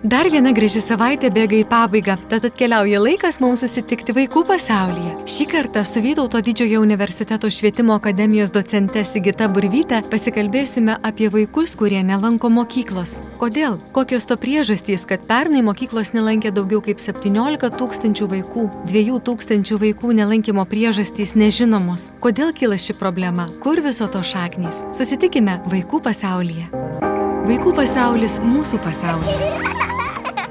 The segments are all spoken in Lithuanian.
Dar viena graži savaitė bėga į pabaigą, tad atkeliauja laikas mums susitikti vaikų pasaulyje. Šį kartą su Vytauto didžiojo universiteto švietimo akademijos docente Sigita Burvyte pasikalbėsime apie vaikus, kurie nelanko mokyklos. Kodėl? Kokios to priežastys, kad pernai mokyklos nelankė daugiau kaip 17 tūkstančių vaikų, 2 tūkstančių vaikų nelankimo priežastys nežinomos. Kodėl kyla ši problema? Kur viso to šaknys? Susitikime vaikų pasaulyje. Vaikų pasaulis mūsų pasaulyje.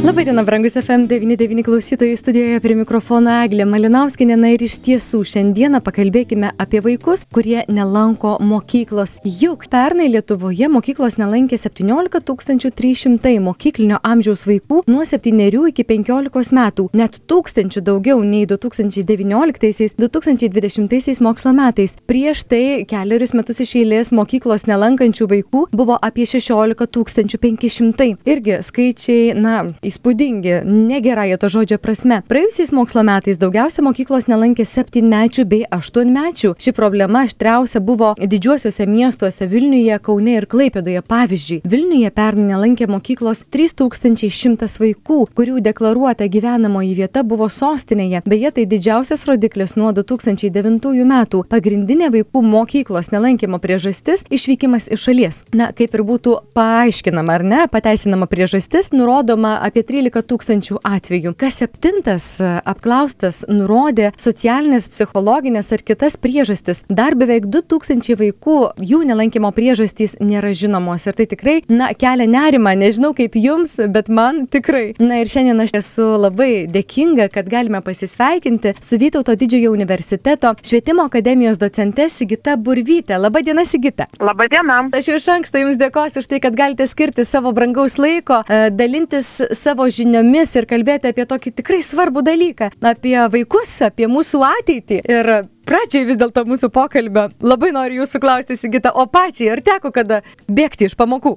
Labadiena, brangus FM99 klausytojai studijoje prie mikrofono Eglė Malinauskinė. Na ir iš tiesų šiandieną pakalbėkime apie vaikus, kurie nelanko mokyklos. Juk pernai Lietuvoje mokyklos nelankė 17 300 mokyklinio amžiaus vaikų nuo 7 iki 15 metų, net tūkstančių daugiau nei 2019-2020 mokslo metais. Prieš tai keliarius metus iš eilės mokyklos nelankančių vaikų buvo apie 16 500. Irgi skaičiai, na, įspūdingi, negerąją to žodžio prasme. Praėjusiais mokslo metais daugiausia mokyklos nelankė septynmečių bei aštuonmečių. Ši problema aštriausia buvo didžiuosiuose miestuose Vilniuje, Kaune ir Klaipėdoje. Pavyzdžiui, Vilniuje pernai nelankė mokyklos 3100 vaikų, kurių deklaruota gyvenamoji vieta buvo sostinėje. Beje, tai didžiausias rodiklis nuo 2009 metų. Pagrindinė vaikų mokyklos nelankimo priežastis - išvykimas iš šalies. Na, kaip ir būtų paaiškinama ar ne, pateisinama priežastis, nurodoma apie apie 13 tūkstančių atvejų. Kas septintas e, apklaustas nurodė socialinės, psichologinės ar kitas priežastis. Dar beveik 2000 vaikų jų nelankimo priežastys nėra žinomos. Ir tai tikrai, na, kelia nerimą. Nežinau kaip jums, bet man tikrai. Na ir šiandien aš esu labai dėkinga, kad galime pasisveikinti su Vytauto didžiojo universiteto švietimo akademijos docente Sigita Burvytė. Labadiena, Sigita. Labadiena. Aš jau iš anksto jums dėkosiu už tai, kad galite skirti savo brangaus laiko, e, dalintis savo žiniomis ir kalbėti apie tokį tikrai svarbų dalyką, apie vaikus, apie mūsų ateitį. Ir pradžiai vis dėlto mūsų pokalbio labai noriu jūsų klausti, Sigita, o pačiai, ar teko kada bėgti iš pamokų?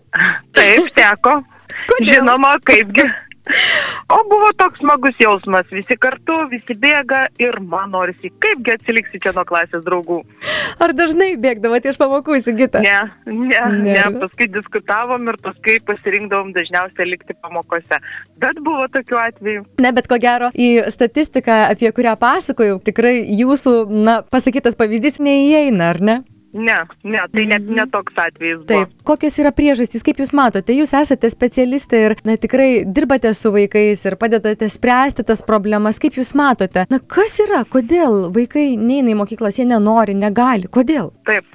Taip, teko. Kodėl? Žinoma, kaipgi. O buvo toks smagus jausmas, visi kartu, visi bėga ir man norisi, kaipgi atsiliksi čia nuo klasės draugų. Ar dažnai bėgdavote iš pamokų įsigita? Ne, ne, ne, ne, paskui diskutavom ir paskui pasirinkdavom dažniausiai likti pamokose. Bet buvo tokių atvejų. Ne, bet ko gero, į statistiką, apie kurią pasakojau, tikrai jūsų, na, pasakytas pavyzdys neįeina, ar ne? Ne, ne, tai net mhm. netoks atvejis. Buvo. Taip, kokios yra priežastys, kaip Jūs matote, Jūs esate specialistė ir na, tikrai dirbate su vaikais ir padedate spręsti tas problemas, kaip Jūs matote, na kas yra, kodėl vaikai neina į mokyklas, jie nenori, negali, kodėl? Taip,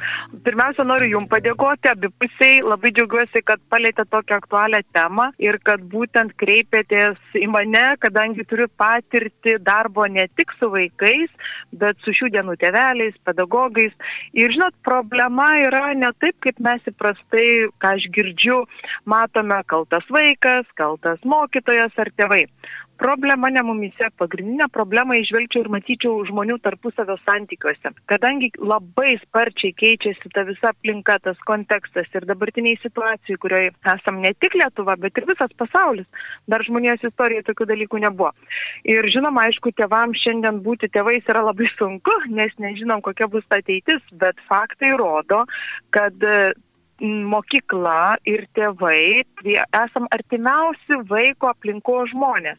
pirmiausia, noriu Jums padėkoti abipusiai, labai džiaugiuosi, kad palėtė tokią aktualią temą ir kad būtent kreipėtės į mane, kadangi turiu patirti darbo ne tik su vaikais, bet su šių dienų teveliais, pedagogais. Ir žinot, problema yra ne taip, kaip mes įprastai, ką aš girdžiu, matome kaltas vaikas, kaltas mokytojas ar tėvai. Problema ne mumise, pagrindinę problemą išvelgčiau ir matyčiau žmonių tarpusavio santykiuose. Kadangi labai sparčiai keičiasi ta visa aplinka, tas kontekstas ir dabartiniai situacijai, kurioje esam ne tik Lietuva, bet ir visas pasaulis. Dar žmonijos istorijoje tokių dalykų nebuvo. Ir žinoma, aišku, tėvams šiandien būti tėvais yra labai sunku, nes nežinom, kokia bus ateitis, bet faktai rodo, kad mokykla ir tėvai esam artimiausi vaiko aplinko žmonės.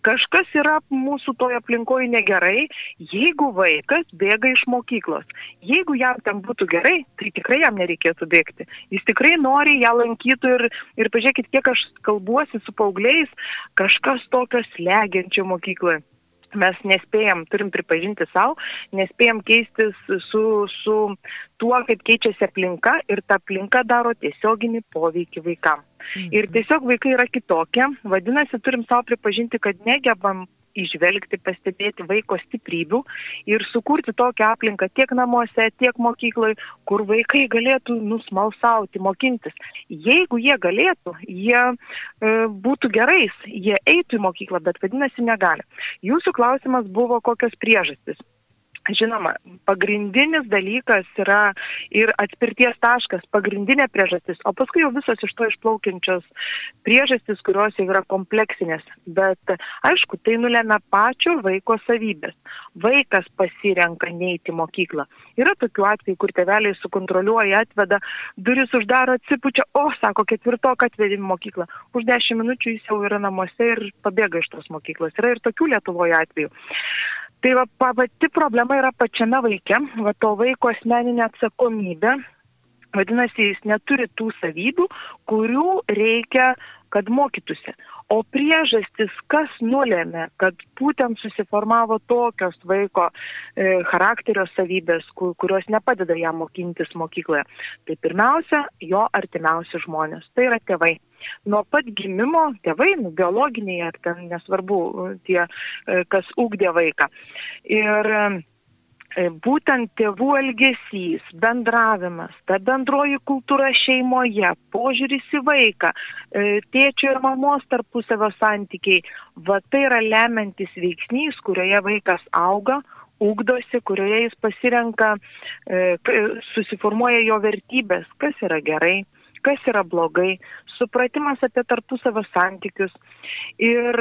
Kažkas yra mūsų toje aplinkoje negerai, jeigu vaikas bėga iš mokyklos. Jeigu jam ten būtų gerai, tai tikrai jam nereikėtų bėgti. Jis tikrai nori ją lankytų ir, ir pažiūrėkit, kiek aš kalbuosi su paaugliais, kažkas tokio slegiančio mokykloje mes nespėjam, turim pripažinti savo, nespėjam keistis su, su tuo, kaip keičiasi aplinka ir ta aplinka daro tiesioginį poveikį vaikams. Mhm. Ir tiesiog vaikai yra kitokie, vadinasi, turim savo pripažinti, kad negebam išvelgti, pastebėti vaiko stiprybių ir sukurti tokią aplinką tiek namuose, tiek mokykloje, kur vaikai galėtų nusmalsauti, mokintis. Jeigu jie galėtų, jie e, būtų gerais, jie eitų į mokyklą, bet vadinasi negali. Jūsų klausimas buvo, kokios priežastys. Žinoma, pagrindinis dalykas yra ir atspirties taškas, pagrindinė priežastis, o paskui jau visos iš to išplaukiančios priežastis, kurios jau yra kompleksinės. Bet aišku, tai nulėmė pačio vaiko savybės. Vaikas pasirenka neiti mokyklą. Yra tokių atvejų, kur teveliai sukontroliuoja, atveda, duris uždaro, atsipučia, o, sako, ketvirtok atvedė į mokyklą. Už dešimt minučių jis jau yra namuose ir pabėga iš tos mokyklos. Yra ir tokių Lietuvoje atvejų. Tai va, pati problema yra pačiame vaike, va to vaiko asmeninė atsakomybė. Vadinasi, jis neturi tų savybių, kurių reikia, kad mokytųsi. O priežastis, kas nulėmė, kad būtent susiformavo tokios vaiko e, charakterio savybės, kur, kurios nepadeda jam mokintis mokykloje, tai pirmiausia, jo artimiausi žmonės. Tai yra tėvai. Nuo pat gimimo tėvai, nu, biologiniai ar ten nesvarbu tie, e, kas ūkdė vaiką. Ir E, būtent tėvų elgesys, bendravimas, ta bendroji kultūra šeimoje, požiūris į vaiką, e, tėčio ir mamos tarpusavio santykiai, va tai yra lemiantis veiksnys, kurioje vaikas auga, ugdosi, kurioje jis pasirenka, e, susiformuoja jo vertybės, kas yra gerai, kas yra blogai, supratimas apie tarpusavio santykius. Ir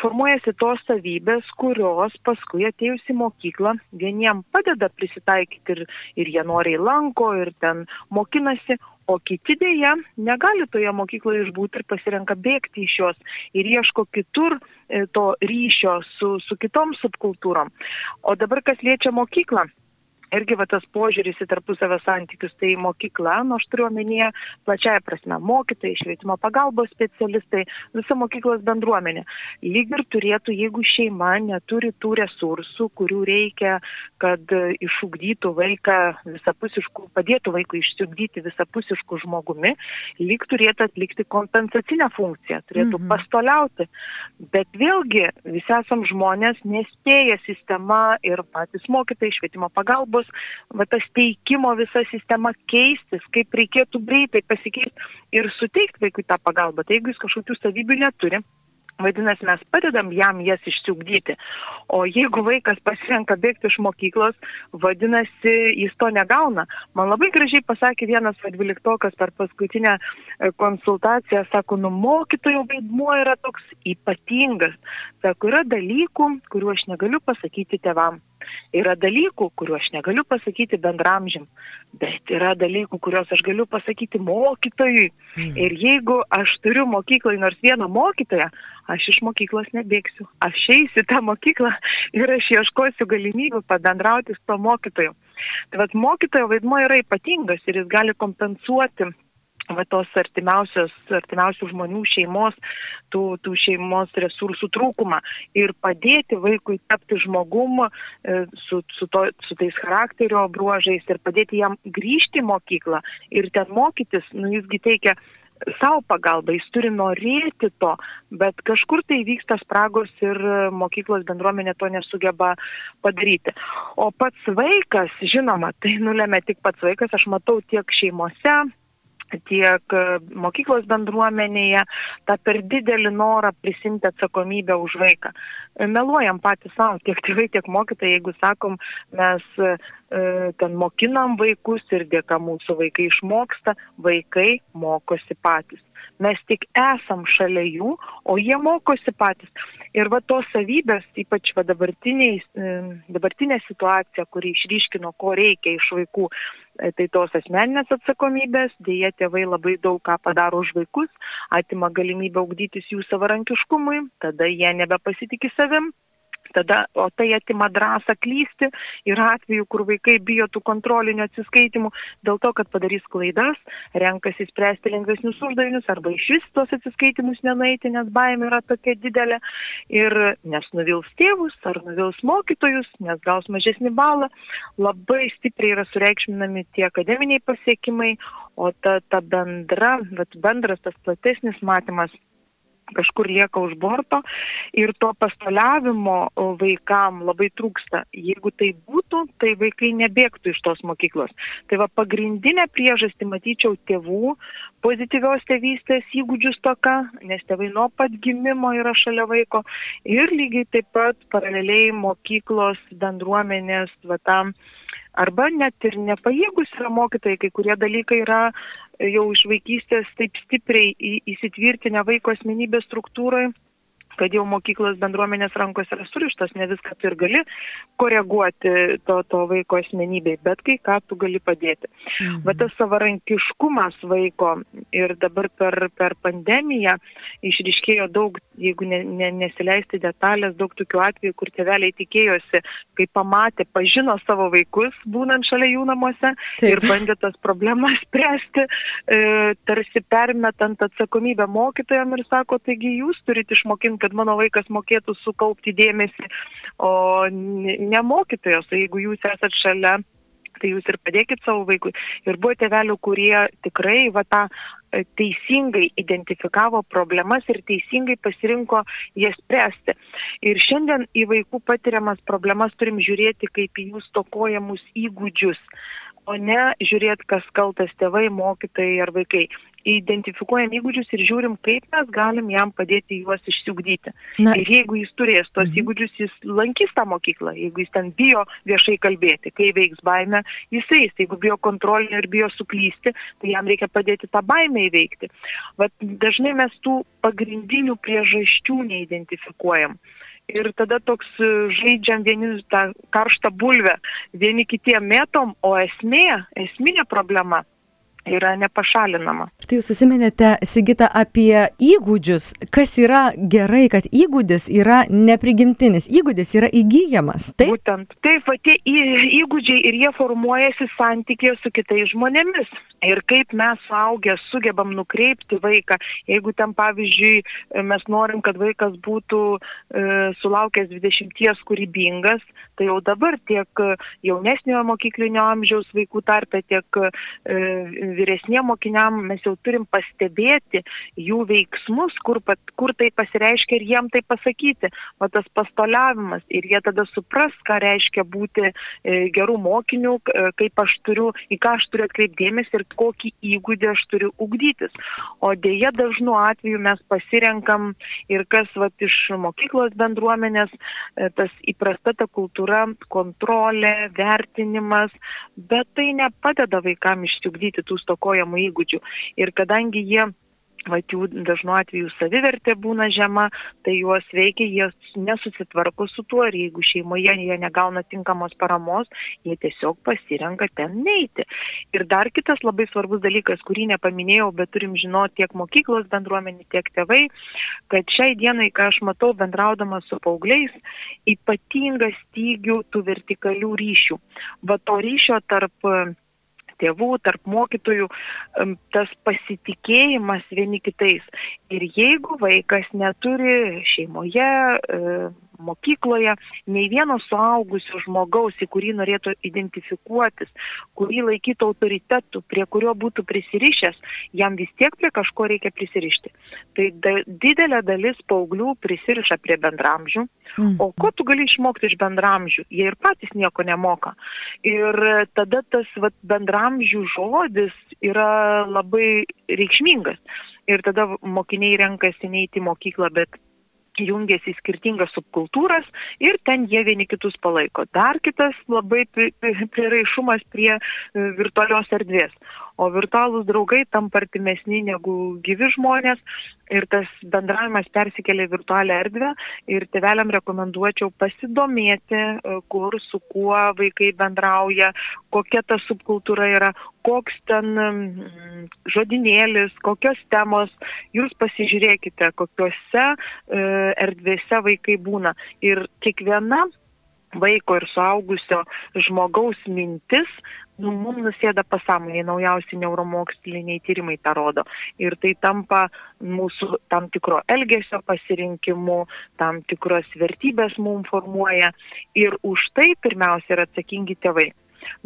formuojasi tos savybės, kurios paskui atėjus į mokyklą vieniem padeda prisitaikyti ir, ir jie noriai lanko ir ten mokinasi, o kiti dėja negali toje mokykloje išbūti ir pasirenka bėgti iš jos ir ieško kitur e, to ryšio su, su kitom subkultūrom. O dabar kas liečia mokyklą, irgi va tas požiūris į tarpusavio santykius, tai mokykla, nu aš turiu omenyje plačiaja prasme, mokytojai, švietimo pagalbos specialistai, visa mokyklos bendruomenė. Lyg ir turėtų, jeigu šeima neturi tų resursų, kurių reikia, kad išugdytų vaiką visapusiškų, padėtų vaikui išsiugdyti visapusiškų žmogumi, lyg turėtų atlikti kompensacinę funkciją, turėtų mhm. pastoliauti. Bet vėlgi, visi esam žmonės, nespėja sistema ir patys mokytojai, švietimo pagalbos, bus va, tas teikimo visa sistema keistis, kaip reikėtų greitai pasikeisti ir suteikti vaikui tą pagalbą. Tai jeigu jis kažkokių savybių neturi, Vadinasi, mes padedam jam jas išsiugdyti. O jeigu vaikas pasirenka bėgti iš mokyklos, vadinasi, jis to negauna. Man labai gražiai pasakė vienas vadviliktokas per paskutinę e, konsultaciją, sako, nu mokytojo vaidmuo yra toks ypatingas. Sako, yra dalykų, kuriuo aš negaliu pasakyti tevam. Yra dalykų, kuriuos aš negaliu pasakyti bendramžim, bet yra dalykų, kuriuos aš galiu pasakyti mokytojui. Mm. Ir jeigu aš turiu mokykloje nors vieną mokytoją, aš iš mokyklos nebėgsiu. Aš eisiu tą mokyklą ir aš ieškosiu galimybių pabendrauti su to mokytoju. Tai vad mokytojo vaidmo yra ypatingas ir jis gali kompensuoti va tos artimiausios, artimiausių žmonių šeimos, tų, tų šeimos resursų trūkumą ir padėti vaikui tapti žmogumu e, su, su, to, su tais charakterio bruožais ir padėti jam grįžti į mokyklą ir ten mokytis, nu jisgi teikia savo pagalbą, jis turi norėti to, bet kažkur tai vyksta spragos ir mokyklos bendruomenė to nesugeba padaryti. O pats vaikas, žinoma, tai nulėmė tik pats vaikas, aš matau tiek šeimose, tiek e, mokyklos bendruomenėje tą per didelį norą prisimti atsakomybę už vaiką. E, meluojam patys savo, tiek tėvai, tiek mokytojai, jeigu sakom, mes e, ten mokinam vaikus ir dėka mūsų vaikai išmoksta, vaikai mokosi patys. Mes tik esam šalia jų, o jie mokosi patys. Ir va tos savybės, ypač va dabartinė situacija, kuri išryškino, ko reikia iš vaikų, e, tai tos asmeninės atsakomybės, dėja tėvai labai daug ką padaro už vaikus, atima galimybę augdytis jų savarankiškumui, tada jie nebepasitikė savim, tada, o tai atima drąsą klysti. Yra atveju, kur vaikai bijo tų kontrolinių atsiskaitimų dėl to, kad padarys klaidas, renkasi spręsti lengvesnius uždavinius arba iš vis tos atsiskaitimus nenaiti, nes baimė yra tokia didelė. Ir nes nuvils tėvus ar nuvils mokytojus, nes gaus mažesnį balą, labai stipriai yra sureikšminami tie akademiniai pasiekimai, o ta, ta bendra, bet bendras tas platesnis matymas kažkur lieka už borto ir to pastoliavimo vaikam labai trūksta. Jeigu tai būtų, tai vaikai nebėgtų iš tos mokyklos. Tai va pagrindinė priežastį matyčiau tėvų pozityvios tėvystės įgūdžių stoka, nes tėvai nuo pat gimimo yra šalia vaiko ir lygiai taip pat paraleliai mokyklos bendruomenės va tam arba net ir nepajėgus yra mokytojai, kai kurie dalykai yra jau iš vaikystės taip stipriai įsitvirtinę vaiko asmenybės struktūroje kad jau mokyklos bendruomenės rankose yra surištas, ne viską tu ir gali koreguoti to, to vaiko asmenybei, bet kai ką tu gali padėti. Mhm. Va tas savarankiškumas vaiko ir dabar per, per pandemiją išriškėjo daug, jeigu ne, ne, nesileisti detalės, daug tokių atvejų, kur tėveliai tikėjosi, kai pamatė, pažino savo vaikus, būnant šalia jų namuose Taip. ir bandė tas problemas spręsti, e, tarsi permetant atsakomybę mokytojams ir sako, taigi jūs turite išmokinti kad mano vaikas mokėtų sukaupti dėmesį, o ne mokytojas, jeigu jūs esat šalia tai jūs ir padėkit savo vaikui. Ir buvo tėvelių, kurie tikrai va tą e, teisingai identifikavo problemas ir teisingai pasirinko jas spręsti. Ir šiandien į vaikų patiriamas problemas turim žiūrėti kaip į jų stokojamus įgūdžius, o ne žiūrėti, kas kaltas tėvai, mokytojai ar vaikai identifikuojam įgūdžius ir žiūrim, kaip mes galim jam padėti juos išsiugdyti. Na, ir jeigu jis turės tos mhm. įgūdžius, jis lankys tą mokyklą. Jeigu jis ten bijo viešai kalbėti, kai veiks baime, jis eis. Jeigu bijo kontrolinio ir bijo suklysti, tai jam reikia padėti tą baimę įveikti. Vat dažnai mes tų pagrindinių priežasčių neidentifikuojam. Ir tada toks e, žaidžiam vieni tą karštą bulvę, vieni kitiem metom, o esmė, esminė problema yra nepašalinama. Štai jūs susiminėte, Sigita, apie įgūdžius. Kas yra gerai, kad įgūdis yra neprigimtinis, įgūdis yra įgyjamas. Taip? Būtent. Taip, va tie įgūdžiai ir jie formuojasi santykėje su kitais žmonėmis. Ir kaip mes suaugę sugebam nukreipti vaiką, jeigu ten, pavyzdžiui, mes norim, kad vaikas būtų e, sulaukęs 20 kūrybingas, tai jau dabar tiek jaunesniojo mokyklinio amžiaus vaikų tarpe, tiek e, vyresniem mokiniam mes jau turim pastebėti jų veiksmus, kur, pat, kur tai pasireiškia ir jiem tai pasakyti. O tas pastoliavimas ir jie tada supras, ką reiškia būti e, gerų mokinių, e, kaip aš turiu, į ką aš turiu atkreipdėmės ir kokį įgūdį aš turiu ugdytis. O dėja dažnu atveju mes pasirenkam ir kas vat, iš mokyklos bendruomenės, e, tas įprasta ta kultūra, kontrolė, vertinimas, bet tai nepadeda vaikam išsiugdyti tų stokojamų įgūdžių. Ir kadangi jie vat jų dažnu atveju savivertė būna žema, tai juos veikia, jie nesusitvarko su tuo ir jeigu šeimoje jie negauna tinkamos paramos, jie tiesiog pasirenka ten neiti. Ir dar kitas labai svarbus dalykas, kurį nepaminėjau, bet turim žinoti tiek mokyklos bendruomenė, tiek tėvai, kad šiai dienai, ką aš matau bendraudama su paaugliais, ypatingas stygių tų vertikalių ryšių. Va to ryšio tarp tėvų, tarp mokytojų, tas pasitikėjimas vieni kitais. Ir jeigu vaikas neturi šeimoje, mokykloje, nei vieno suaugusio žmogaus, į kurį norėtų identifikuotis, kurį laikytų autoritetu, prie kurio būtų prisirišęs, jam vis tiek prie kažko reikia prisirišti. Tai da, didelė dalis paauglių prisiriša prie bendramžių, mm. o ko tu gali išmokti iš bendramžių? Jie ir patys nieko nemoka. Ir tada tas vat, bendramžių žodis yra labai reikšmingas. Ir tada mokiniai renkasi neįti į mokyklą, bet jungiasi į skirtingas subkultūras ir ten jie vieni kitus palaiko. Dar kitas labai priraišumas prie e, virtualios erdvės o virtualūs draugai tampa artimesni negu gyvi žmonės ir tas bendravimas persikelia į virtualią erdvę ir tėveliam rekomenduočiau pasidomėti, e, kur, su kuo vaikai bendrauja, kokia ta subkultūra yra, koks ten žodinėlis, kokios temos, jūs pasižiūrėkite, kokiuose e, erdvėse vaikai būna. Ir kiekviena vaiko ir suaugusio žmogaus mintis nu, mums nusėda pasąmonėje naujausi neuromoksliniai tyrimai tą rodo. Ir tai tampa mūsų tam tikro elgesio pasirinkimu, tam tikros vertybės mums formuoja. Ir už tai pirmiausia yra atsakingi tėvai.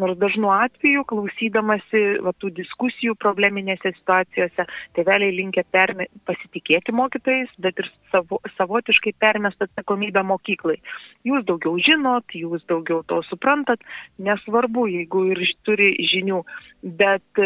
Nors dažnu atveju, klausydamasi va, tų diskusijų probleminėse situacijose, tėveliai linkia perme, pasitikėti mokytojais, bet ir savo, savotiškai permest atsakomybę mokyklai. Jūs daugiau žinot, jūs daugiau to suprantat, nesvarbu, jeigu ir turi žinių, bet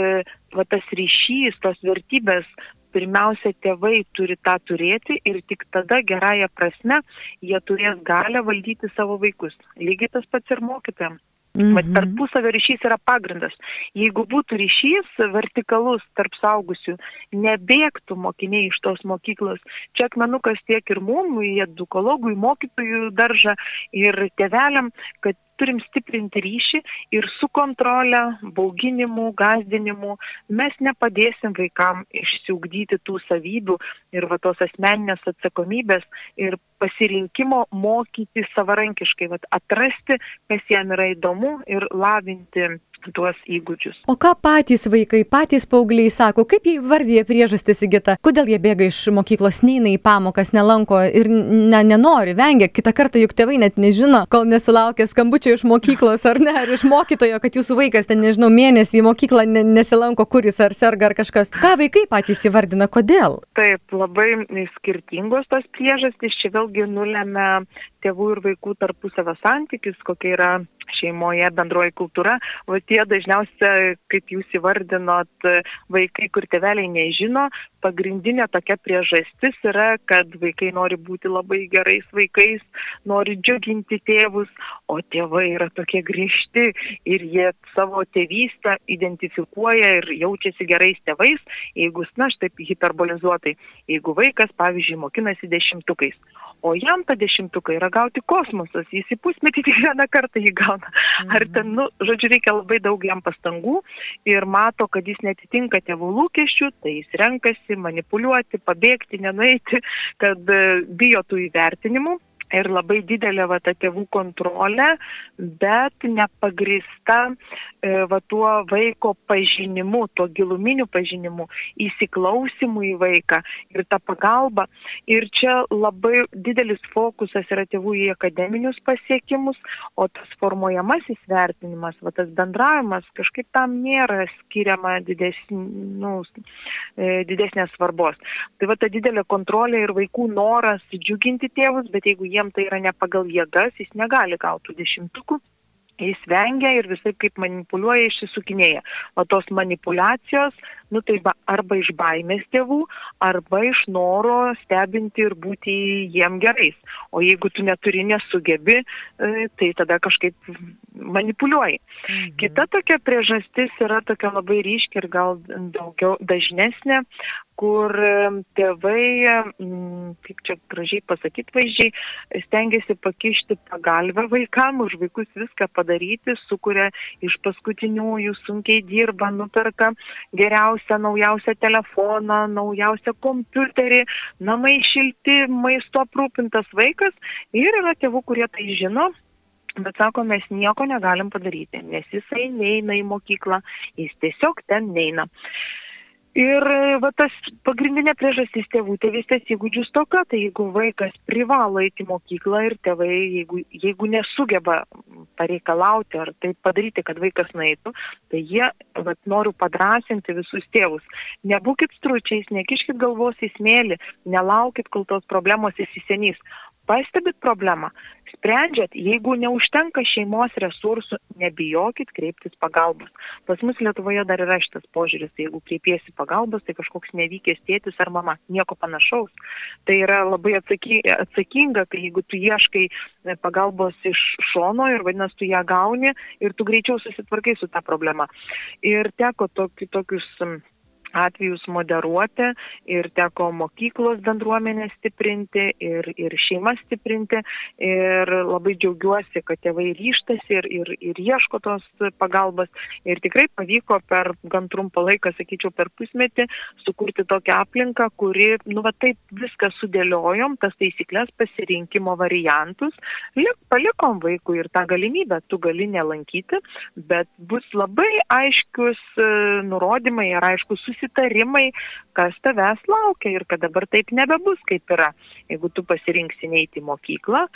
va, tas ryšys, tos vertybės pirmiausia tėvai turi tą turėti ir tik tada gerąją prasme jie turės galę valdyti savo vaikus. Lygiai tas pats ir mokytojams. Mhm. Vat tarpusavio ryšys yra pagrindas. Jeigu būtų ryšys vertikalus tarp saugusių, nebėgtų mokiniai iš tos mokyklos. Čia akmenukas tiek ir mum, į edukologų, į mokytojų daržą ir tėveliam, kad turim stiprinti ryšį ir su kontrole, bauginimu, gazdinimu mes nepadėsim vaikam išsiugdyti tų savybių ir va tos asmeninės atsakomybės ir pasirinkimo mokyti savarankiškai, va, atrasti, kas jam yra įdomu ir lavinti tuos įgūdžius. O ką patys vaikai, patys paaugliai sako, kaip jie vardyje priežastis įgyta, kodėl jie bėga iš mokyklos, neina į pamokas, nelanko ir ne, nenori, vengia. Kita kartą juk tėvai net nežino, kol nesulaukia skambučio iš mokyklos ar ne, ar iš mokytojo, kad jūsų vaikas ten, nežinau, mėnesį į mokyklą ne, nesilanko, kuris ar serga ar kažkas. Ką vaikai patys įvardina, kodėl? Taip, labai skirtingos tos priežastys, čia vėlgi nulėmė tėvų ir vaikų tarpusavio santykis, kokia yra šeimoje bendroji kultūra, o tie dažniausiai, kaip jūs įvardinot, vaikai, kur tėveliai nežino, pagrindinė tokia priežastis yra, kad vaikai nori būti labai gerais vaikais, nori džiuginti tėvus, o tėvai yra tokie griežti ir jie savo tėvystę identifikuoja ir jaučiasi gerais tėvais, jeigu, na, štai hiperbolizuotai, jeigu vaikas, pavyzdžiui, mokinasi dešimtukais, o jam ta dešimtuka yra gauti kosmosas, jis į pusmetį tik vieną kartą jį gauna. Ar ten, nu, žodžiu, reikia labai daug jam pastangų ir mato, kad jis netitinka tėvų lūkesčių, tai jis renkasi manipuliuoti, pabėgti, nenueiti, kad bijo tų įvertinimų ir labai didelė va ta tėvų kontrolė, bet nepagrista e, va tuo vaiko pažinimu, tuo giluminiu pažinimu, įsiklausimu į vaiką ir tą pagalbą. Ir čia labai didelis fokusas yra tėvų į akademinius pasiekimus, o tas formuojamasis vertinimas, va tas bendravimas, kažkaip tam nėra skiriama didesn, nu, e, didesnės svarbos. Tai va ta didelė kontrolė ir vaikų noras džiuginti tėvus, bet jeigu jie jam tai yra ne pagal jėgas, jis negali gauti dešimtukų. Jis vengia ir visai kaip manipuliuoja, išsisukinėja. O tos manipulacijos, nu tai ba, arba iš baimės tėvų, arba iš noro stebinti ir būti jiem gerais. O jeigu tu neturi, nesugebi, e, tai tada kažkaip manipuliuoji. Mhm. Kita tokia priežastis yra tokia labai ryški ir gal daugiau dažnesnė, kur tėvai, kaip čia gražiai pasakyti vaizdžiai, stengiasi pakišti pagalbę vaikam, už vaikus viską padaryti, sukuria iš paskutiniųjų, sunkiai dirba, nuperka geriausią, naujausią telefoną, naujausią kompiuterį, namai šilti, maisto aprūpintas vaikas ir yra tėvų, kurie tai žino, Bet sako, mes nieko negalim padaryti, nes jisai neina į mokyklą, jis tiesiog ten neina. Ir va tas pagrindinė priežastis tėvų tėvystės įgūdžių stoka, tai jeigu vaikas privalo eiti į mokyklą ir tėvai, jeigu, jeigu nesugeba pareikalauti ar tai padaryti, kad vaikas nueitų, tai jie, va, noriu padrasinti visus tėvus. Nebūkit stručiais, nekiškit galvos į smėlį, nelaukit, kol tos problemos įsisenys. Pastebit problemą, sprendžiat, jeigu neužtenka šeimos resursų, nebijokit kreiptis pagalbos. Pas mus Lietuvoje dar yra šitas požiūris, jeigu kreipiesi pagalbos, tai kažkoks nevykęs tėtis ar mama, nieko panašaus. Tai yra labai atsaky, atsakinga, kai jeigu tu ieškai e, pagalbos iš šono ir vadinasi, tu ją gauni ir tu greičiau susitvarkai su tą problema. Ir teko tokius atvejus moderuoti ir teko mokyklos bendruomenę stiprinti ir, ir šeimas stiprinti. Ir labai džiaugiuosi, kad tėvai ryštasi ir, ir, ir ieško tos pagalbos. Ir tikrai pavyko per gan trumpą laiką, sakyčiau, per pusmetį sukurti tokią aplinką, kuri, nu, va taip viską sudėliojom, tas taisyklės, pasirinkimo variantus, palikom vaikui ir tą galimybę, tu gali nelankyti, bet bus labai aiškius e, nurodymai ir aiškus susitikimas susitarimai, kas tavęs laukia ir kad dabar taip nebebus, kaip yra. Jeigu tu pasirinksi neiti į mokyklą,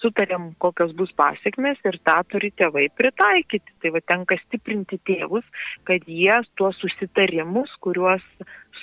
sutarėm, kokios bus pasiekmes ir tą turi tėvai pritaikyti. Tai va tenka stiprinti tėvus, kad jie tuos susitarimus, kuriuos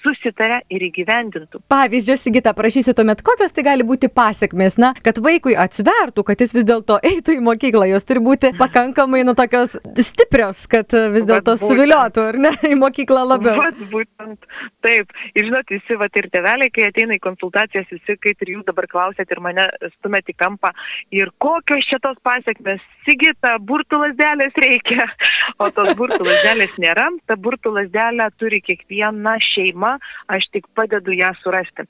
susitarė ir įgyvendintų. Pavyzdžio, Sigita, prašysiu tuomet, kokios tai gali būti pasiekmes, na, kad vaikui atsvertų, kad jis vis dėlto eitų į mokyklą, jos turi būti pakankamai, nu, tokios stiprios, kad vis dėlto suviliotų, ar ne, į mokyklą labiau. Vat būtent, taip. Ir žinot, visi, va ir teveliai, kai ateina į konsultacijas, visi, kaip ir jūs dabar klausėt ir mane stumėt į kampą, ir kokios šitos pasiekmes, Sigita, burtų lasdelės reikia, o tos burtų lasdelės nėra, ta burtų lasdelė turi kiekviena šeima, aš tik padedu ją surasti.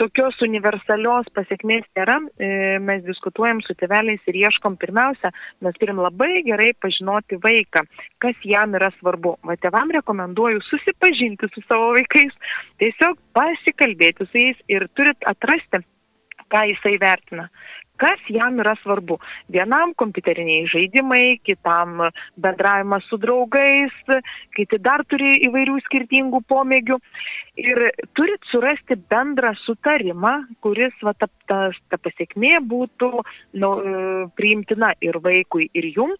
Tokios universalios pasiekmės nėra, e, mes diskutuojam su teveliais ir ieškom pirmiausia, mes turim labai gerai pažinoti vaiką, kas jam yra svarbu. Va, tevam rekomenduoju susipažinti su savo vaikais, tiesiog pasikalbėti su jais ir turit atrasti ką jisai vertina, kas jam yra svarbu. Vienam kompiuteriniai žaidimai, kitam bendravimas su draugais, kiti dar turi įvairių skirtingų pomėgių. Ir turit surasti bendrą sutarimą, kuris va, ta, ta, pasiekmė būtų nu, priimtina ir vaikui, ir jum.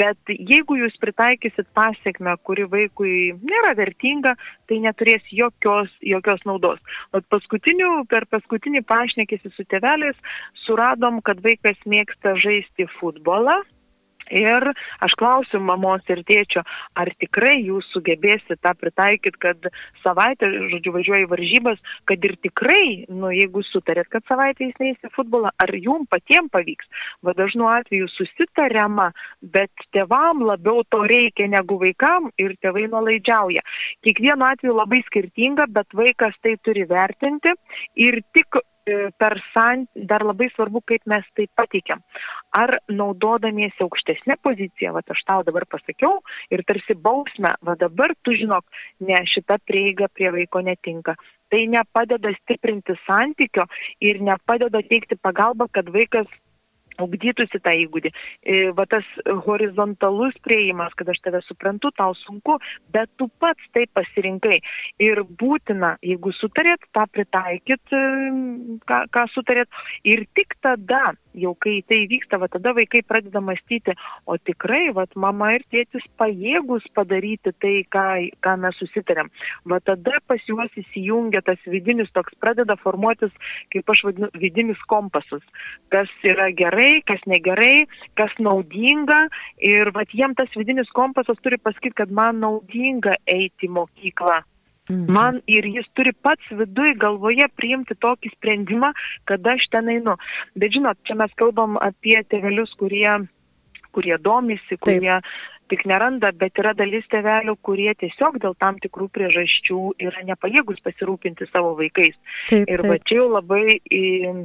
Bet jeigu jūs pritaikysit pasiekmę, kuri vaikui nėra vertinga, tai neturės jokios, jokios naudos. O per paskutinį pašnekėsi su tėveliais suradom kad vaikas mėgsta žaisti futbolą. Ir aš klausiu mamos ir tėčio, ar tikrai jūs sugebėsite tą pritaikyti, kad savaitę, žodžiu, važiuoja į varžybas, kad ir tikrai, nu, jeigu sutarėt, kad savaitę jis neįsi futbolą, ar jum patiems pavyks. Va dažnu atveju susitariama, bet tėvam labiau to reikia negu vaikam ir tėvai nuolaidžiauja. Kiekvienu atveju labai skirtinga, bet vaikas tai turi vertinti ir tik per sant, dar labai svarbu, kaip mes tai pateikiam. Ar naudodamiesi aukštesnė pozicija, va aš tau dabar pasakiau, ir tarsi bausmę, va dabar tu žinok, ne šita prieiga prie vaiko netinka. Tai nepadeda stiprinti santykio ir nepadeda teikti pagalbą, kad vaikas ugdytųsi tą įgūdį. E, va tas horizontalus prieimas, kad aš tave suprantu, tau sunku, bet tu pats tai pasirinkai. Ir būtina, jeigu sutarėt, tą pritaikyti, e, ką, ką sutarėt. Ir tik tada, jau kai tai vyksta, va tada vaikai pradeda mąstyti, o tikrai, va mama ir tėtis pajėgus padaryti tai, ką, ką mes susitarėm. Va tada pas juos įsijungia tas vidinis toks, pradeda formuotis, kaip aš vadinu, vidinis kompasas, kas yra gerai gerai, kas negerai, kas naudinga. Ir vat jiem tas vidinis kompasas turi pasakyti, kad man naudinga eiti į mokyklą. Mhm. Man ir jis turi pats viduje galvoje priimti tokį sprendimą, kad aš ten einu. Bet žinot, čia mes kalbam apie tėvelius, kurie, kurie domisi, kurie Taip tik neranda, bet yra dalis tevelių, kurie tiesiog dėl tam tikrų priežasčių yra nepajėgus pasirūpinti savo vaikais. Taip, ir taip. va čia jau labai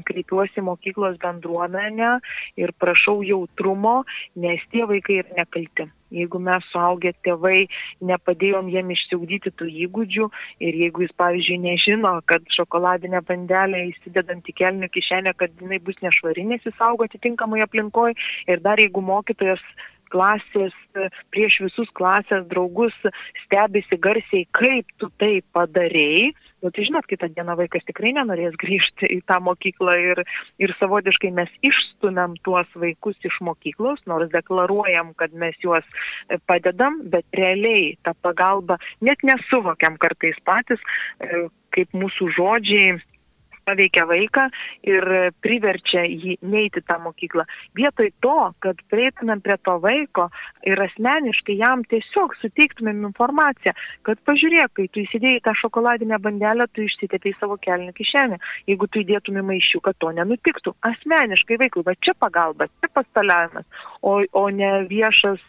kreipiuosi mokyklos bendruomenę ir prašau jautrumo, nes tie vaikai yra nekalti. Jeigu mes suaugę tėvai nepadėjom jiem išsiugdyti tų įgūdžių ir jeigu jis, pavyzdžiui, nežino, kad šokoladinę bandelę įsidedant į kelnių kišenę, kad jinai bus nešvari, nes jis augo atitinkamai aplinkoje ir dar jeigu mokytojas klasės, prieš visus klasės draugus stebisi garsiai, kaip tu tai padarėjai. Nu, tai žinot, kitą dieną vaikas tikrai nenorės grįžti į tą mokyklą ir, ir savotiškai mes išstumėm tuos vaikus iš mokyklos, nors deklaruojam, kad mes juos padedam, bet realiai tą pagalbą net nesuvokiam kartais patys, kaip mūsų žodžiai paveikia vaiką ir priverčia jį neiti tą mokyklą. Vietoj to, kad prieitumėm prie to vaiko ir asmeniškai jam tiesiog suteiktumėm informaciją, kad pažiūrėk, kai tu įsidėjai tą šokoladinę bandelę, tu išsitėpiai savo kelnių kišenę. Jeigu tu įdėtumė maišių, kad to nenutiktų. Asmeniškai vaikui, va čia pagalba, čia pastaliavimas, o, o ne viešas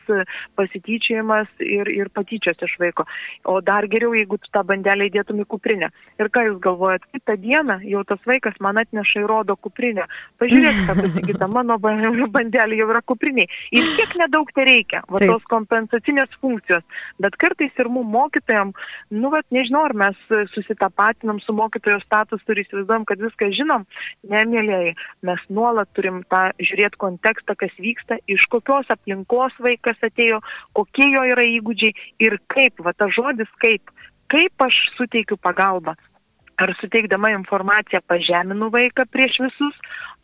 pasityčiajimas ir, ir patyčios iš vaiko. O dar geriau, jeigu tu tą bandelę įdėtum į kuprinę. Ir ką jūs galvojat, kitą dieną jau tas vaikas man atneša ir rodo kuprinę. Pažiūrėk, ką pasakyta, mano bandelė jau yra kupriniai. Ir kiek nedaug tai reikia, va Taip. tos kompensacinės funkcijos. Bet kartais ir mums mokytojams, nu, va, nežinau, ar mes susitapatinam su mokytojo statusu ir įsivaizduojam, kad viską žinom. Ne, mėlyjei, mes nuolat turim tą žiūrėti kontekstą, kas vyksta, iš kokios aplinkos vaikas atėjo, kokie jo yra įgūdžiai ir kaip, va, tas žodis kaip kaip aš suteikiu pagalbą. Ar suteikdama informaciją pažeminu vaiką prieš visus,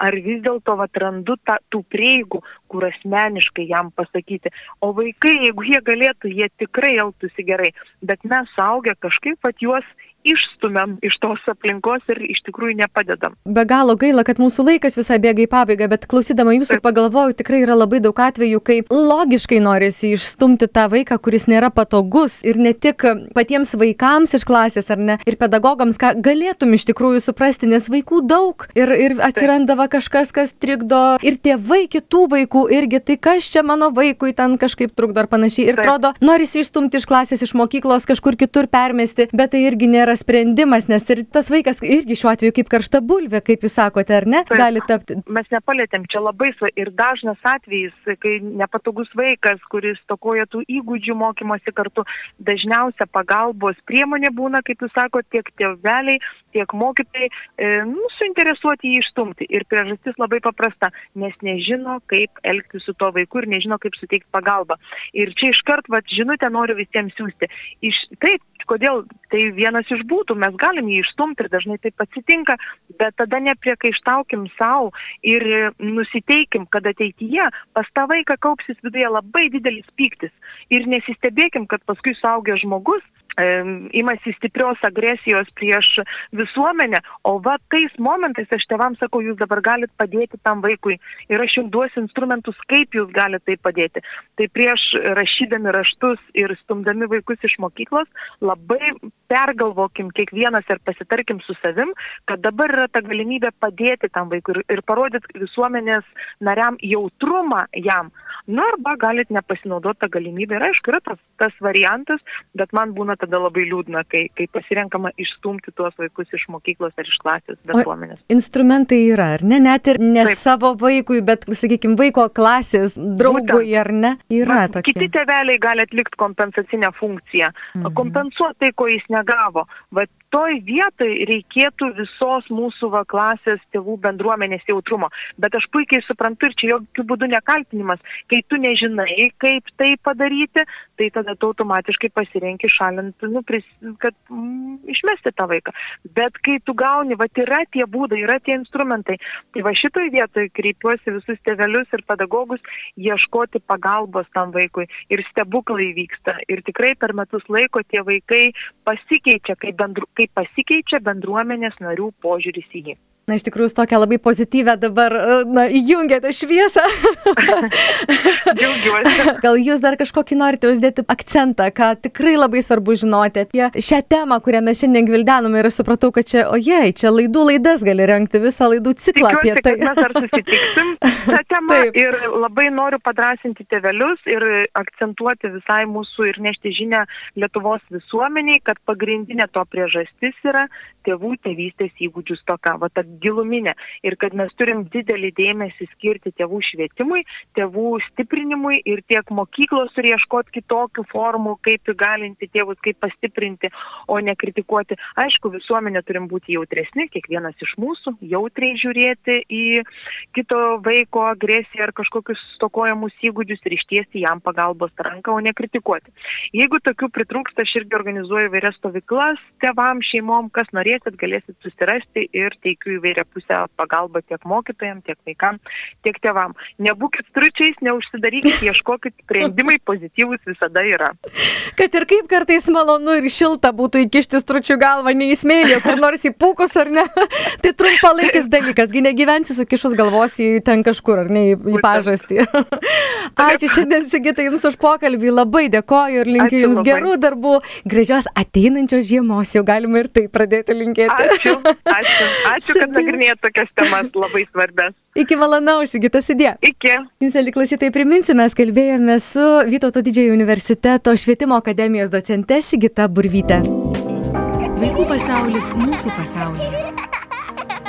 ar vis dėlto atrandu tą, tų prieigų, kur asmeniškai jam pasakyti. O vaikai, jeigu jie galėtų, jie tikrai elgtųsi gerai, bet mes saugę kažkaip pat juos išstumėm iš tos aplinkos ir iš tikrųjų nepadedam. Be galo gaila, kad mūsų laikas visai bėga į pabaigą, bet klausydama jūsų Taip. pagalvoju, tikrai yra labai daug atvejų, kai logiškai norisi išstumti tą vaiką, kuris nėra patogus ir ne tik patiems vaikams iš klasės ar ne, ir pedagogams, ką galėtum iš tikrųjų suprasti, nes vaikų daug ir, ir atsiranda va kažkas, kas trikdo ir tėvai kitų vaikų irgi, tai kas čia mano vaikui ten kažkaip trukdo ar panašiai. Ir atrodo, norisi išstumti iš klasės, iš mokyklos, kažkur kitur permesti, bet tai irgi nėra geras sprendimas, nes ir tas vaikas irgi šiuo atveju kaip karšta bulvė, kaip jūs sakote, ar ne, gali tapti. Mes nepalėtėm, čia labai svarbu ir dažnas atvejis, kai nepatogus vaikas, kuris tokoja tų įgūdžių mokymosi kartu, dažniausia pagalbos priemonė būna, kaip jūs sakote, tiek tėveliai, tiek mokytojai, e, nu, suinteresuoti jį išstumti. Ir priežastis labai paprasta, nes nežino, kaip elgtis su to vaiku ir nežino, kaip suteikti pagalbą. Ir čia iškart, va, žinutę noriu visiems siūsti. Iš, taip, kodėl tai vienas iš būtų, mes galim jį išstumti ir dažnai taip atsitinka, bet tada nepriekaištaukim savo ir nusiteikim, kad ateityje pas tą vaiką kaupsis viduje labai didelis pyktis. Ir nesistebėkim, kad paskui suaugęs žmogus imasi stiprios agresijos prieš visuomenę, o va tais momentais aš tevams sakau, jūs dabar galite padėti tam vaikui ir aš jums duosiu instrumentus, kaip jūs galite tai padėti. Tai prieš rašydami raštus ir stumdami vaikus iš mokyklos labai pergalvokim kiekvienas ir pasitarkim su savim, kad dabar yra ta galimybė padėti tam vaikui ir, ir parodyti visuomenės nariam jautrumą jam. Na arba galit nepasinaudoti tą galimybę. Ir aišku, yra tas, tas variantas, bet man būna tada labai liūdna, kai, kai pasirenkama išstumti tuos vaikus iš mokyklos ar iš klasės bendruomenės. Instrumentai yra, ar ne? Net ir ne Taip. savo vaikui, bet, sakykime, vaiko klasės draugui, Būtent. ar ne? Yra tokie. Kiti tėveliai gali atlikti kompensacinę funkciją, mhm. kompensuoti tai, ko jis negavo. Vat toj vietoj reikėtų visos mūsų va klasės tėvų bendruomenės jautrumo. Bet aš puikiai suprantu ir čia jokių būdų nekaltinimas. Kai tu nežinai, kaip tai padaryti, tai tada tu automatiškai pasirenki šalinti, nu, pris, kad mm, išmesti tą vaiką. Bet kai tu gauni, va yra tie būdai, yra tie instrumentai, tai va šitoj vietoj kreipiuosi visus tėvelius ir pedagogus ieškoti pagalbos tam vaikui. Ir stebuklai vyksta. Ir tikrai per metus laiko tie vaikai pasikeičia, kaip, bendru, kaip kaip pasikeičia bendruomenės narių požiūris į jį. Na, iš tikrųjų, tokią labai pozityvę dabar, na, įjungėte šviesą. Džiaugiuosi. Gal jūs dar kažkokį norite uždėti akcentą, ką tikrai labai svarbu žinoti apie šią temą, kurią mes šiandien gvildenome ir aš supratau, kad čia, ojei, čia laidų laidas gali renkti visą laidų ciklą Tikiuosi, apie tai. Mes dar susitiksim tą temą Taip. ir labai noriu padrasinti tėvelius ir akcentuoti visai mūsų ir nešti žinę Lietuvos visuomeniai, kad pagrindinė to priežastis yra tėvų tėvystės įgūdžių stoka. Va, ta giluminė ir kad mes turim didelį dėmesį skirti tėvų švietimui, tėvų stiprinimui ir tiek mokyklos turi ieškoti kitokių formų, kaip įgalinti tėvus, kaip pastiprinti, o ne kritikuoti. Aišku, visuomenė turim būti jautresni, kiekvienas iš mūsų jautriai žiūrėti į kito vaiko agresiją ar kažkokius stokojamus įgūdžius ir ištiesti jam pagalbos ranką, o ne kritikuoti. Jeigu tokių pritrūksta, aš irgi organizuoju vairias stovyklas tėvam, šeimom, kas norėsit, galėsit susirasti ir teikiu įvairią pusę pagalbą tiek mokytojams, tiek vaikams, tiek tėvam. Nebūkit stručiais, neužsidarykit, ieškokit sprendimai pozityvus visada yra. Kad ir kaip kartais malonu ir šilta būtų įkišti stručių galvą, neįsmėlė, kur nors įpūkus ar ne, tai trumpalaikis dalykas, gi negyvensi su kišus galvos į ten kažkur ar ne į, į pažastį. Ačiū šiandien, Sigita, Jums už pokalbį, labai dėkoju ir linkiu Ačiū Jums labai. gerų darbų, gražios ateinančios žiemos, jau galima ir tai pradėti linkėti. Ačiū, ačiū, ačiū kad nagrinėjate tokias temas labai svarbias. Iki malonaus, Sigita Sidė. Iki. Jums, aliklausytai, priminsiu, mes kalbėjome su Vytauto didžiojo universiteto švietimo akademijos docente Sigita Burvyte. Vaikų pasaulis mūsų pasaulyje.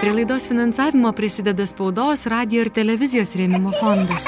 Prie laidos finansavimo prisideda spaudos, radio ir televizijos rėmimo fondas.